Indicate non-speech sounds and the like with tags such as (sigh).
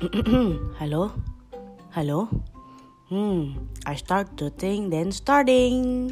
(clears throat) Hello? Hello? Hmm, I start to think then starting.